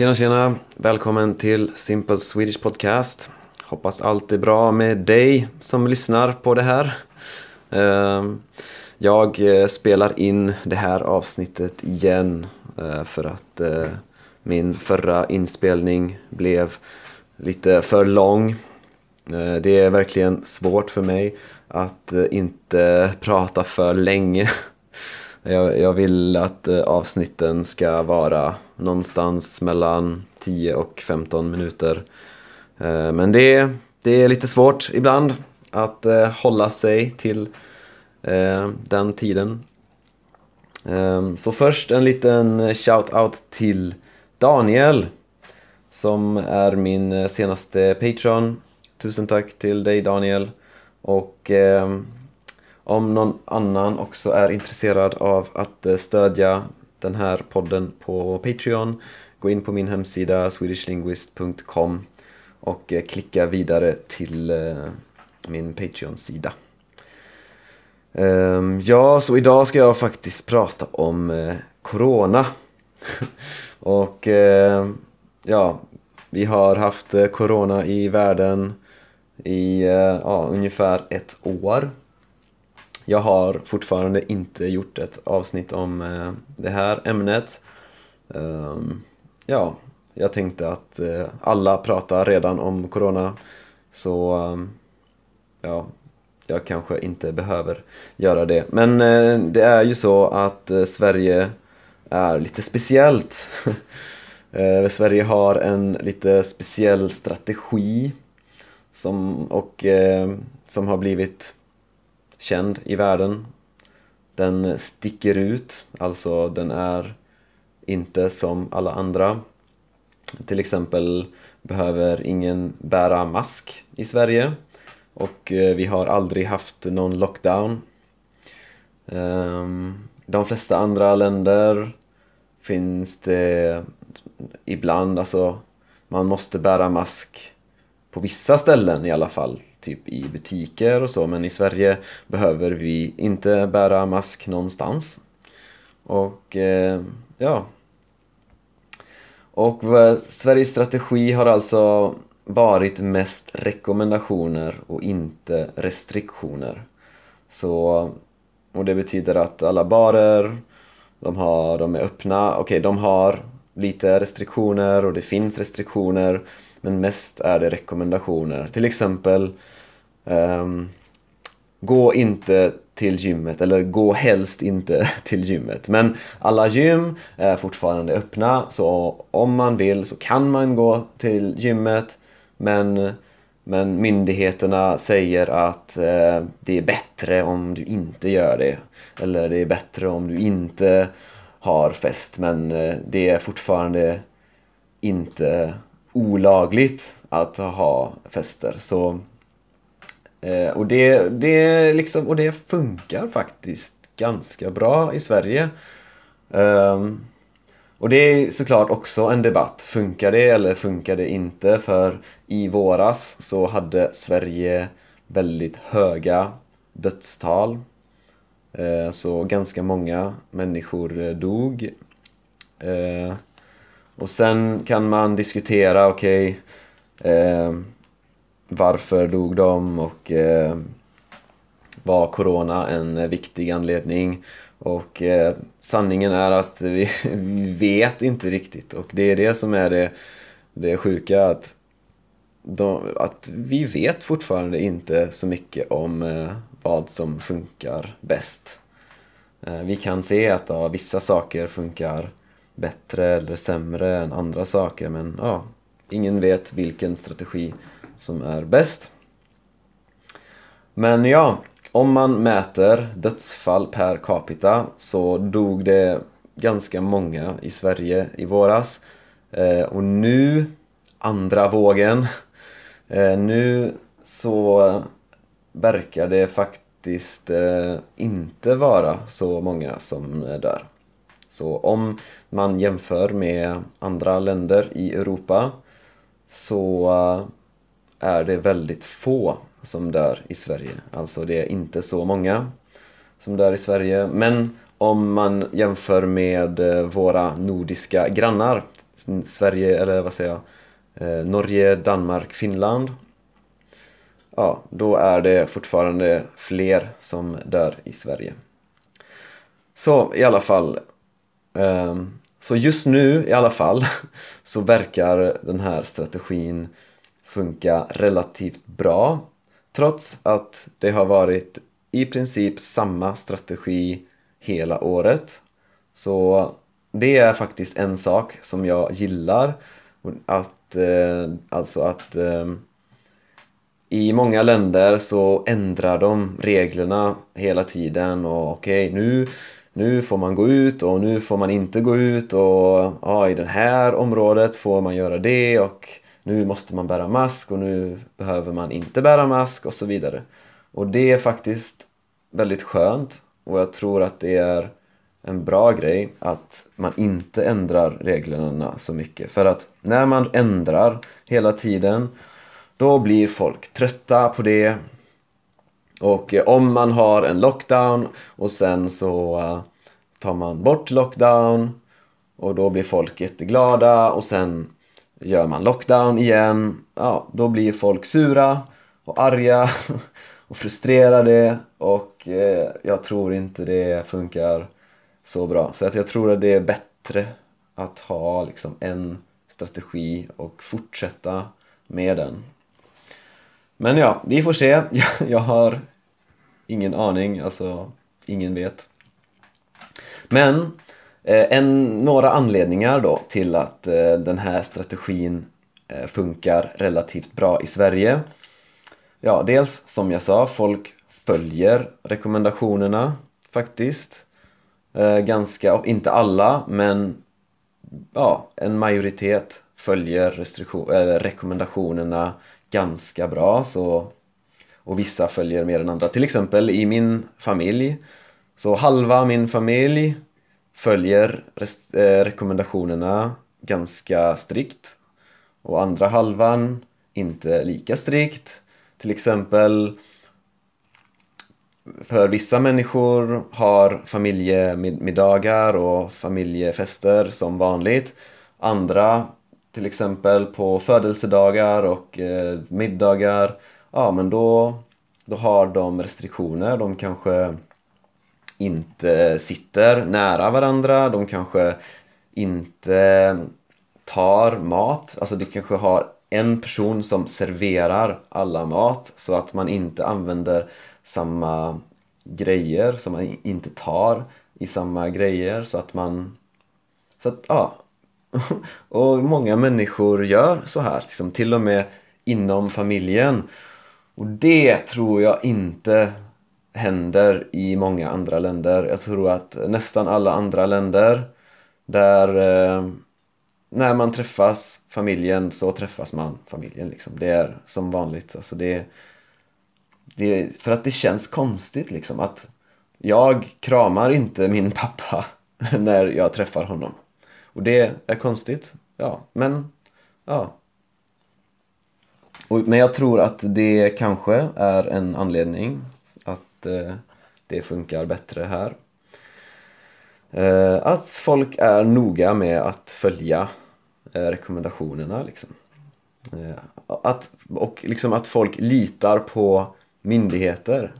Tjena tjena! Välkommen till Simple Swedish Podcast. Hoppas allt är bra med dig som lyssnar på det här. Ehm, jag eh, spelar in det här avsnittet igen eh, för att eh, min förra inspelning blev lite för lång. Det är verkligen svårt för mig att inte prata för länge. Jag, jag vill att eh, avsnitten ska vara någonstans mellan 10 och 15 minuter. Eh, men det, det är lite svårt ibland att eh, hålla sig till den tiden. Ehm, så först en liten shout-out till Daniel som är min senaste Patreon. Tusen tack till dig Daniel. Och eh, om någon annan också är intresserad av att eh, stödja den här podden på Patreon gå in på min hemsida swedishlinguist.com och eh, klicka vidare till eh, min Patreon-sida. Ehm, ja, så idag ska jag faktiskt prata om Corona. och ja, vi har haft Corona i världen i ja, ungefär ett år. Jag har fortfarande inte gjort ett avsnitt om eh, det här ämnet. Um, ja, jag tänkte att eh, alla pratar redan om Corona. Så um, ja, jag kanske inte behöver göra det. Men eh, det är ju så att eh, Sverige är lite speciellt. Eh, Sverige har en lite speciell strategi som, och, eh, som har blivit känd i världen. Den sticker ut, alltså den är inte som alla andra. Till exempel behöver ingen bära mask i Sverige och eh, vi har aldrig haft någon lockdown. Ehm, de flesta andra länder finns det ibland, alltså man måste bära mask på vissa ställen i alla fall, typ i butiker och så, men i Sverige behöver vi inte bära mask någonstans. Och eh, ja. Och Sveriges strategi har alltså varit mest rekommendationer och inte restriktioner. Så, och det betyder att alla barer, de, har, de är öppna, okej okay, de har lite restriktioner och det finns restriktioner men mest är det rekommendationer. Till exempel um, Gå inte till gymmet, eller gå helst inte till gymmet. Men alla gym är fortfarande öppna, så om man vill så kan man gå till gymmet men, men myndigheterna säger att eh, det är bättre om du inte gör det. Eller det är bättre om du inte har fest. Men eh, det är fortfarande inte olagligt att ha fester. Så, eh, och, det, det liksom, och det funkar faktiskt ganska bra i Sverige. Um, och det är såklart också en debatt. Funkar det eller funkar det inte? För i våras så hade Sverige väldigt höga dödstal. Eh, så ganska många människor eh, dog. Eh, och sen kan man diskutera, okej, okay, varför dog de och eh, var corona en viktig anledning? Och eh, sanningen är att vi, vi, vet inte riktigt och det är det som är det, det sjuka att, de, att vi vet fortfarande inte så mycket om eh, vad som funkar bäst. Eh, vi kan se att ja, vissa saker funkar bättre eller sämre än andra saker men ja, ingen vet vilken strategi som är bäst. Men ja, om man mäter dödsfall per capita så dog det ganska många i Sverige i våras. Eh, och nu, andra vågen, eh, nu så verkar det faktiskt eh, inte vara så många som dör. Så om man jämför med andra länder i Europa så eh, är det väldigt få som dör i Sverige. Alltså det är inte så många som dör i Sverige. Men om man jämför med eh, våra nordiska grannar, Sverige, eller vad säger jag, eh, Norge, Danmark, Finland ja, då är det fortfarande fler som dör i Sverige. Så i alla fall Ehm, så just nu i alla fall så verkar den här strategin funka relativt bra trots att det har varit i princip samma strategi hela året. Så det är faktiskt en sak som jag gillar. Att, eh, alltså att eh, i många länder så ändrar de reglerna hela tiden och okej okay, nu, nu får man gå ut och nu får man inte gå ut och ja, i det här området får man göra det och nu måste man bära mask och nu behöver man inte bära mask och så vidare. Och det är faktiskt väldigt skönt och jag tror att det är en bra grej att man inte ändrar reglerna så mycket. För att när man ändrar hela tiden då blir folk trötta på det. Och om man har en lockdown och sen så uh, tar man bort lockdown och då blir folk jätteglada och sen gör man lockdown igen. Ja, då blir folk sura och arga och frustrerade och eh, jag tror inte det funkar så bra. Så att jag tror att det är bättre att ha liksom en strategi och fortsätta med den. Men ja, vi får se. Jag, jag har ingen aning, alltså ingen vet. Men eh, en, några anledningar då till att eh, den här strategin eh, funkar relativt bra i Sverige. Ja, dels som jag sa, folk följer rekommendationerna faktiskt. Eh, ganska, inte alla, men ja, en majoritet följer restriktion, äh, rekommendationerna ganska bra så, och vissa följer mer än andra. Till exempel i min familj så halva min familj följer rest, eh, rekommendationerna ganska strikt och andra halvan inte lika strikt. Till exempel för vissa människor har familjemiddagar och familjefester som vanligt. Andra till exempel på födelsedagar och eh, middagar, ja men då, då har de restriktioner. De kanske inte sitter nära varandra, de kanske inte tar mat, alltså de kanske har en person som serverar alla mat så att man inte använder samma grejer, som man inte tar i samma grejer så att man så att ja, och många människor gör så här, liksom till och med inom familjen. Och det tror jag inte händer i många andra länder. Jag tror att nästan alla andra länder där eh, när man träffas familjen så träffas man familjen liksom. Det är som vanligt. Alltså det, det, för att det känns konstigt liksom att jag kramar inte min pappa när jag träffar honom. Och det är konstigt. Ja, men ja. Och, men jag tror att det kanske är en anledning att eh, det funkar bättre här. Eh, att folk är noga med att följa eh, rekommendationerna liksom. Att, och liksom att folk litar på myndigheter.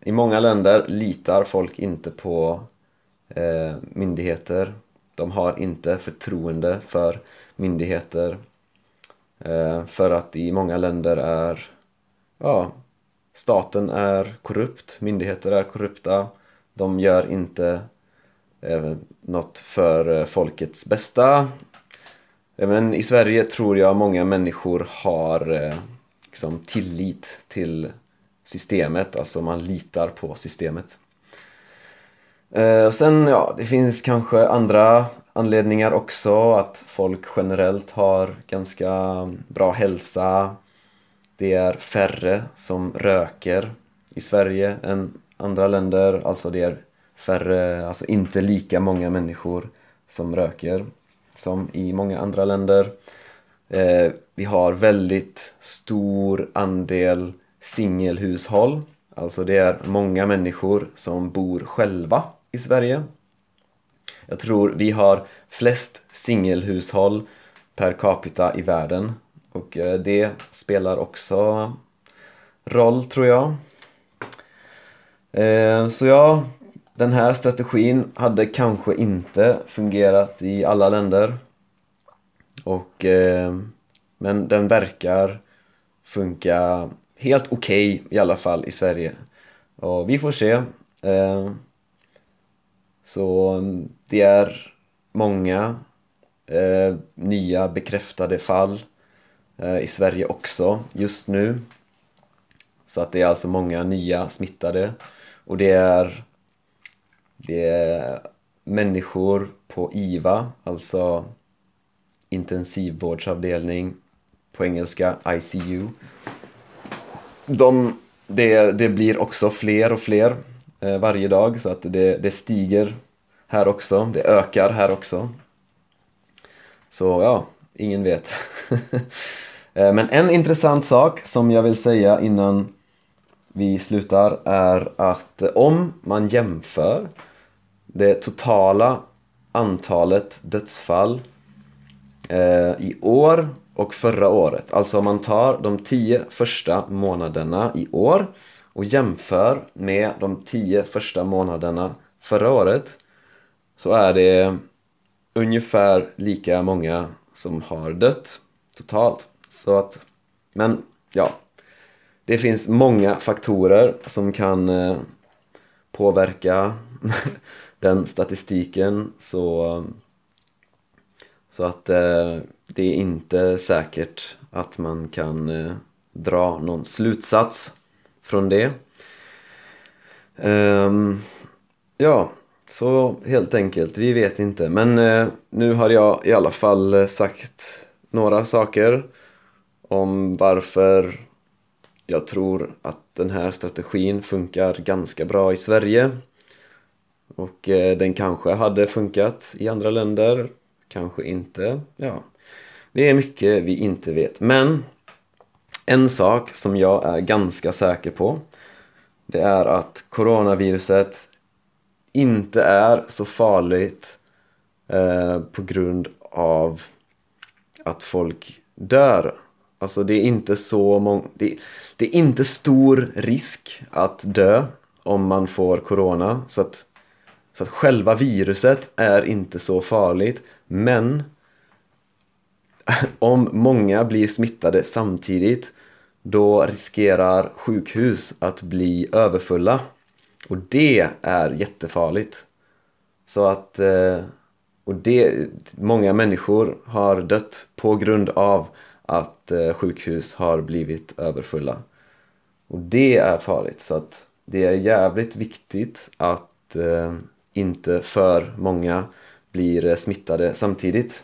I många länder litar folk inte på myndigheter. De har inte förtroende för myndigheter. För att i många länder är ja, staten är korrupt, myndigheter är korrupta. De gör inte eh, något för eh, folkets bästa. Men i Sverige tror jag många människor har eh, liksom tillit till systemet, alltså man litar på systemet. Eh, sen, ja, det finns kanske andra anledningar också. Att folk generellt har ganska bra hälsa. Det är färre som röker i Sverige än andra länder. Alltså det är färre, alltså inte lika många människor som röker som i många andra länder. Eh, vi har väldigt stor andel singelhushåll. Alltså det är många människor som bor själva i Sverige. Jag tror vi har flest singelhushåll per capita i världen och eh, det spelar också roll tror jag. Eh, så ja, den här strategin hade kanske inte fungerat i alla länder. Och, eh, men den verkar funka helt okej okay, i alla fall i Sverige. Och vi får se. Så mm, det är många nya bekräftade fall Eh, i Sverige också just nu. Så att det är alltså många nya smittade och det är, det är människor på IVA, alltså intensivvårdsavdelning på engelska ICU. De, det, det blir också fler och fler eh, varje dag så att det, det stiger här också, det ökar här också. Så ja, ingen vet. Eh, men en intressant sak som jag vill säga innan vi slutar är att eh, om man jämför det totala antalet dödsfall eh, i år och förra året. Alltså om man tar de tio första månaderna i år och jämför med de tio första månaderna förra året så är det ungefär lika många som har dött totalt. Så att, men ja, det finns många faktorer som kan eh, påverka den statistiken så, så att eh, det är inte säkert att man kan eh, dra någon slutsats från det. Um, ja, så helt enkelt, vi vet inte. Men eh, nu har jag i alla fall eh, sagt några saker om varför jag tror att den här strategin funkar ganska bra i Sverige. Och eh, den kanske hade funkat i andra länder, kanske inte. Ja, det är mycket vi inte vet. Men en sak som jag är ganska säker på det är att coronaviruset inte är så farligt eh, på grund av att folk dör. Alltså det är inte så många... Det, det, är inte stor risk att dö om man får corona. Så att, så att själva viruset är inte så farligt. Men om många blir smittade samtidigt då riskerar sjukhus att bli överfulla. Och det är jättefarligt. Så att... Eh, och det, många människor har dött på grund av att eh, sjukhus har blivit överfulla. Och det är farligt så att det är jävligt viktigt att eh, inte för många blir eh, smittade samtidigt.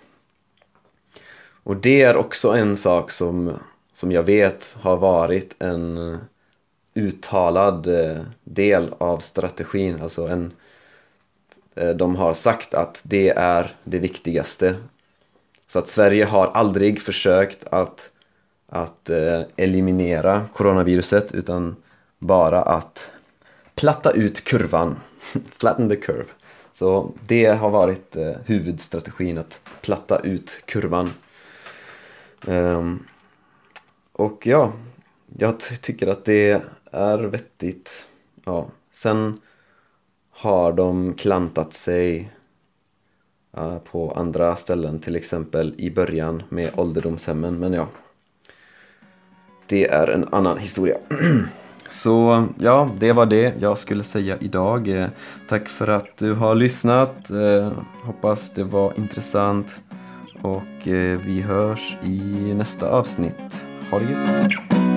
Och det är också en sak som, som jag vet har varit en eh, uttalad del av strategin. Alltså en, de har sagt att det är det viktigaste. Så att Sverige har aldrig försökt att, att eh, eliminera coronaviruset utan bara att platta ut kurvan. Flatten the curve. Så det har varit eh, huvudstrategin att platta ut kurvan. Um, och ja, jag tycker att det är vettigt. Ja. Sen har de klantat sig på andra ställen, till exempel i början med ålderdomshemmen, men ja. Det är en annan historia. Så ja, det var det jag skulle säga idag. Eh, tack för att du har lyssnat. Eh, hoppas det var intressant. Och eh, vi hörs i nästa avsnitt. Ha det gött!